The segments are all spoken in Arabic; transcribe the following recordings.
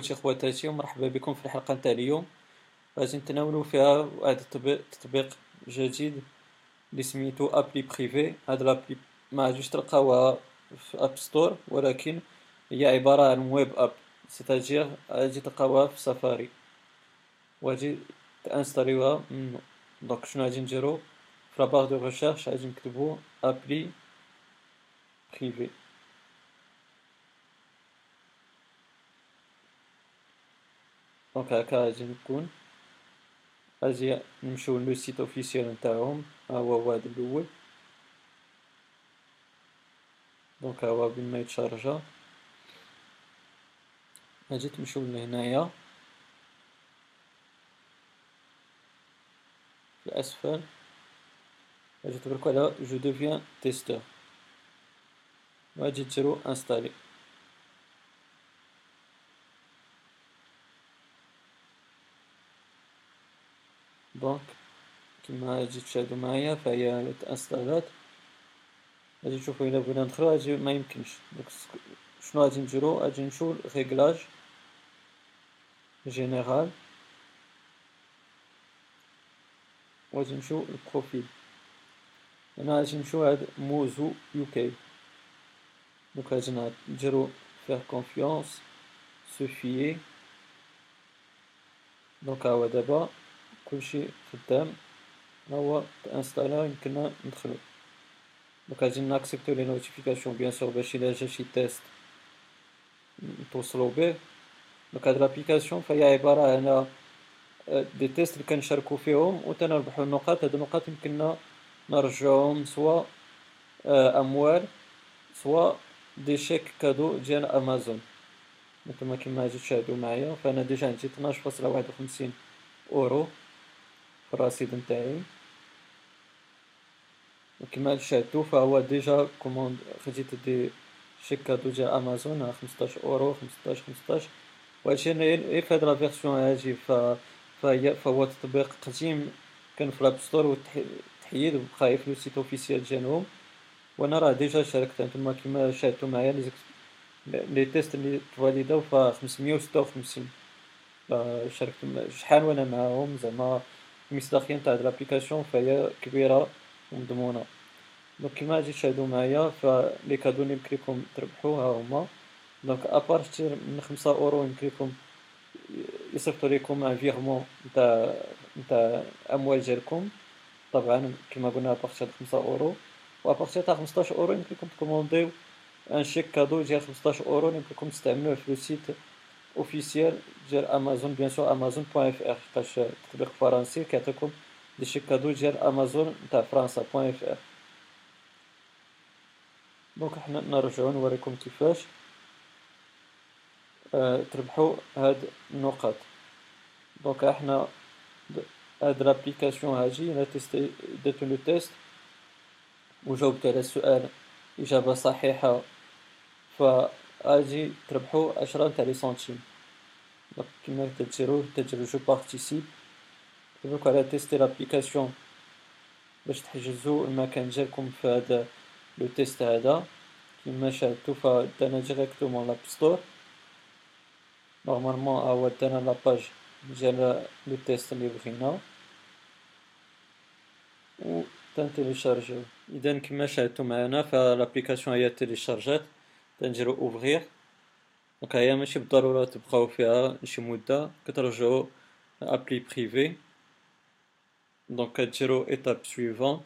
خوتي خواتاتي ومرحبا بكم في الحلقة نتاع اليوم. غادي نتناولو فيها واحد التطبيق جديد اللي سميتو Appli Privée هاد l'appli ما غاديش تلقاوها في App Store ولكن هي عبارة عن web app c'est-à-dire غادي تلقاوها في سفاري وغادي تانستاليوها منو donc شنو غادي نديرو؟ في la barre de recherche غادي نكتبو Appli Privée donc هاكا غادي نكون غادي نمشيو le site officiel نتاعهم ها هو هذا الأول donc هو ما يتشارجا غادي تمشيو لهنايا الاسفل غادي تبركو على je deviens testeur وغادي ديرو installer donc كيما غادي تشاهدو معايا فهي تانستالات غادي تشوفو الا بغينا ندخلو غادي ميمكنش donc شنو غادي نديرو غادي نمشيو réglages général وغادي نمشيو للبروفيل هنا غادي نمشيو عند موزو يوكي دونك غادي نديرو فيغ كونفيونس سو فيي دونك ها هو دابا كلشي خدام ها هو تانستالا يمكننا ندخلو. دونك غادي نأكسبتو لي نوتيفيكاسيون بيان سور باش إلا جا شي تيست نتوصلو به. دونك هاد لابليكاسيون فهي عبارة على des tests اللي كنشاركو فيهم و تنربحو النقاط. هاد النقاط يمكننا نرجعوهم soit أموال soit des chèques cadeaux ديال امازون نتوما كيما غادي تشاهدو معايا. فأنا déjà عندي طناش فاصلة واحد وخمسين اورو في الرصيد نتاعي. وكما شاهدتو فهو déjà commande خديت des chèques cadeaux ديال أمازون خمسطاش أورو خمسطاش خمسطاش. وهادشي غير في هاد la version هادي فهي فهو تطبيق قديم كان في l'App Store و تحيد و بقا في le site officiel ديالهم. وأنا راه déjà شاركت هانتوما كيما شاهدتو معايا لي les tests لي تفاليداو ف خمسمية وستة وخمسين. شاركت شحال وأنا معاهم؟ زعما المصداقية نتاع هاد l'application فهي كبيرة ومضمونة donc كيما غادي تشاهدو معايا ف les cadeaux لي يمكن ليكم تربحو ها هما donc à partir من خمسة اورو يمكن ليكم يصيفطو ليكم un virement نتاع نتاع اموال ديالكم طبعا كيما قلنا à partir خمسة اورو و à partir تاع خمسطاش اورو يمكن ليكم تكومونديو un chèque cadeau ديال خمسطاش اورو يمكن ليكم تستعملوه في le site officiel ديال Amazon bien sûr Amazon point fr حيتاش تطبيق فرنسي كيعطيكم des chèques cadeaux ديال امازون نتاع فرنسا point fr donc حنا نرجعو نوريكم كيفاش تربحو هاد النقاط donc إحنا هاد l'application هادي أنا testé درت le test و جاوبت على السؤال اجابة صحيحة فغادي تربحو عشرة تاع les centimes donc كيما تديرو تديرو je participe تدوكو على tester l'application باش تحجزو المكان ديالكم في هاد لو تيست هذا كيما شاهدتو فدانا ديريكتومون لاب ستور نورمالمون ها هو دانا لاباج ديال لو تيست اللي بغينا و تنتيليشارجيو اذا كما شاهدتو معنا فلابليكاسيون هي تيليشارجات تنديرو اوفغيغ دونك هي ماشي بالضرورة تبقاو فيها شي مدة كترجعو ابلي بريفي دونك كديرو ايتاب سويفونت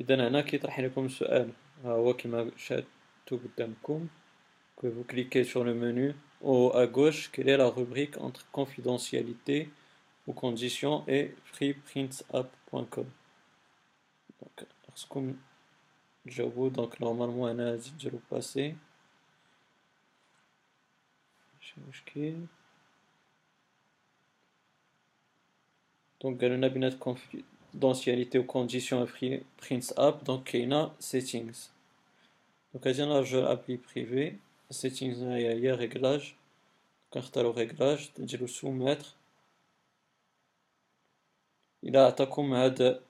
اذا هنا كيطرح لكم سؤال ها هو كما شاهدتو قدامكم que vous cliquez sur le menu au à gauche quelle est la rubrique entre confidentialité ou conditions et freeprintapp.com donc lorsqu'on j'avoue donc normalement أنا غادي نديرو باسي ماشي مشكل donc قالولنا بينات confidentialité ou conditions FreePrints app donc كاينة settings. donc غادي نرجعو ل Appli Privée settings هنايا هي réglages كنختارو réglages نديرو soumettre إلى عطاكم هاد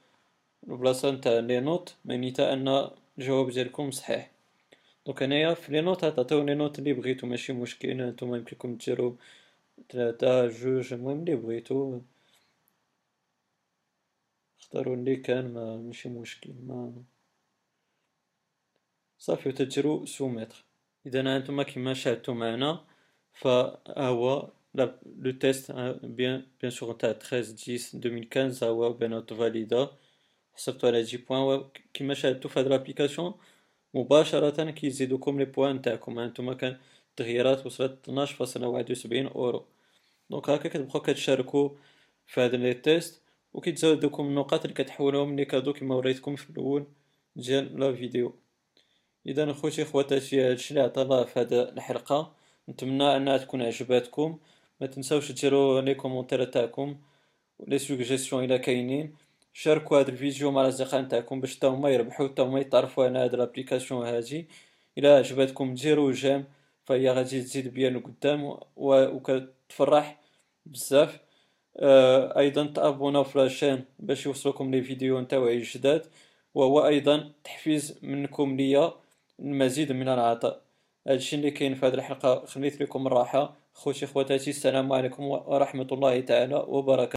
البلاصة نتاع les notes معنيتها ان الجواب ديالكم صحيح. donc هنايا في les notes تعطيو les notes لي بغيتو ماشي مشكل نتوما يمكنلكم ديرو تلاتة جوج المهم لي بغيتو. اختارو لي كان ماشي مشكل ما صافي وتديرو soumettre إذا هانتوما كيما شاهدتو معنا فهو le test bien bien sûr تاع 13 10 2015 هو ب note validée. حسبتو على جي points كيما شاهدتو في هاد l'application مباشرة كيزيدوكم les points نتاعكم هانتوما كان التغييرات وصلت 12.71 اورو donc هاكا كتبقاو كتشاركو في هاد les tests و كيتزادوكم النقاط اللي كتحولوهم les cadeaux كيما وريتكم في الأول ديال la vidéo اذا خوتي خواتاتي هادشي اللي عطا في هاد الحلقة نتمنى انها تكون عجباتكم ما تنساوش ديروا les commentaires تاعكم les suggestions إلى كاينين شاركوا هذا الفيديو مع الأصدقاء نتاعكم باش تا هما يربحوا تا هما يتعرفوا على هاد l'application هادي. إلى عجبتكم ديروا j'aime فهي غادي تزيد بيا لقدام وكتفرح بزاف. آه أيضا t'abonner في la chaîne باش يوصلكم les vidéos نتاوعي جداد. وهو أيضا تحفيز منكم ليا المزيد من العطاء. هادشي اللي كاين في هذه الحلقة خليت لكم الراحة. خوتي خواتاتي السلام عليكم ورحمة الله تعالى وبركاته.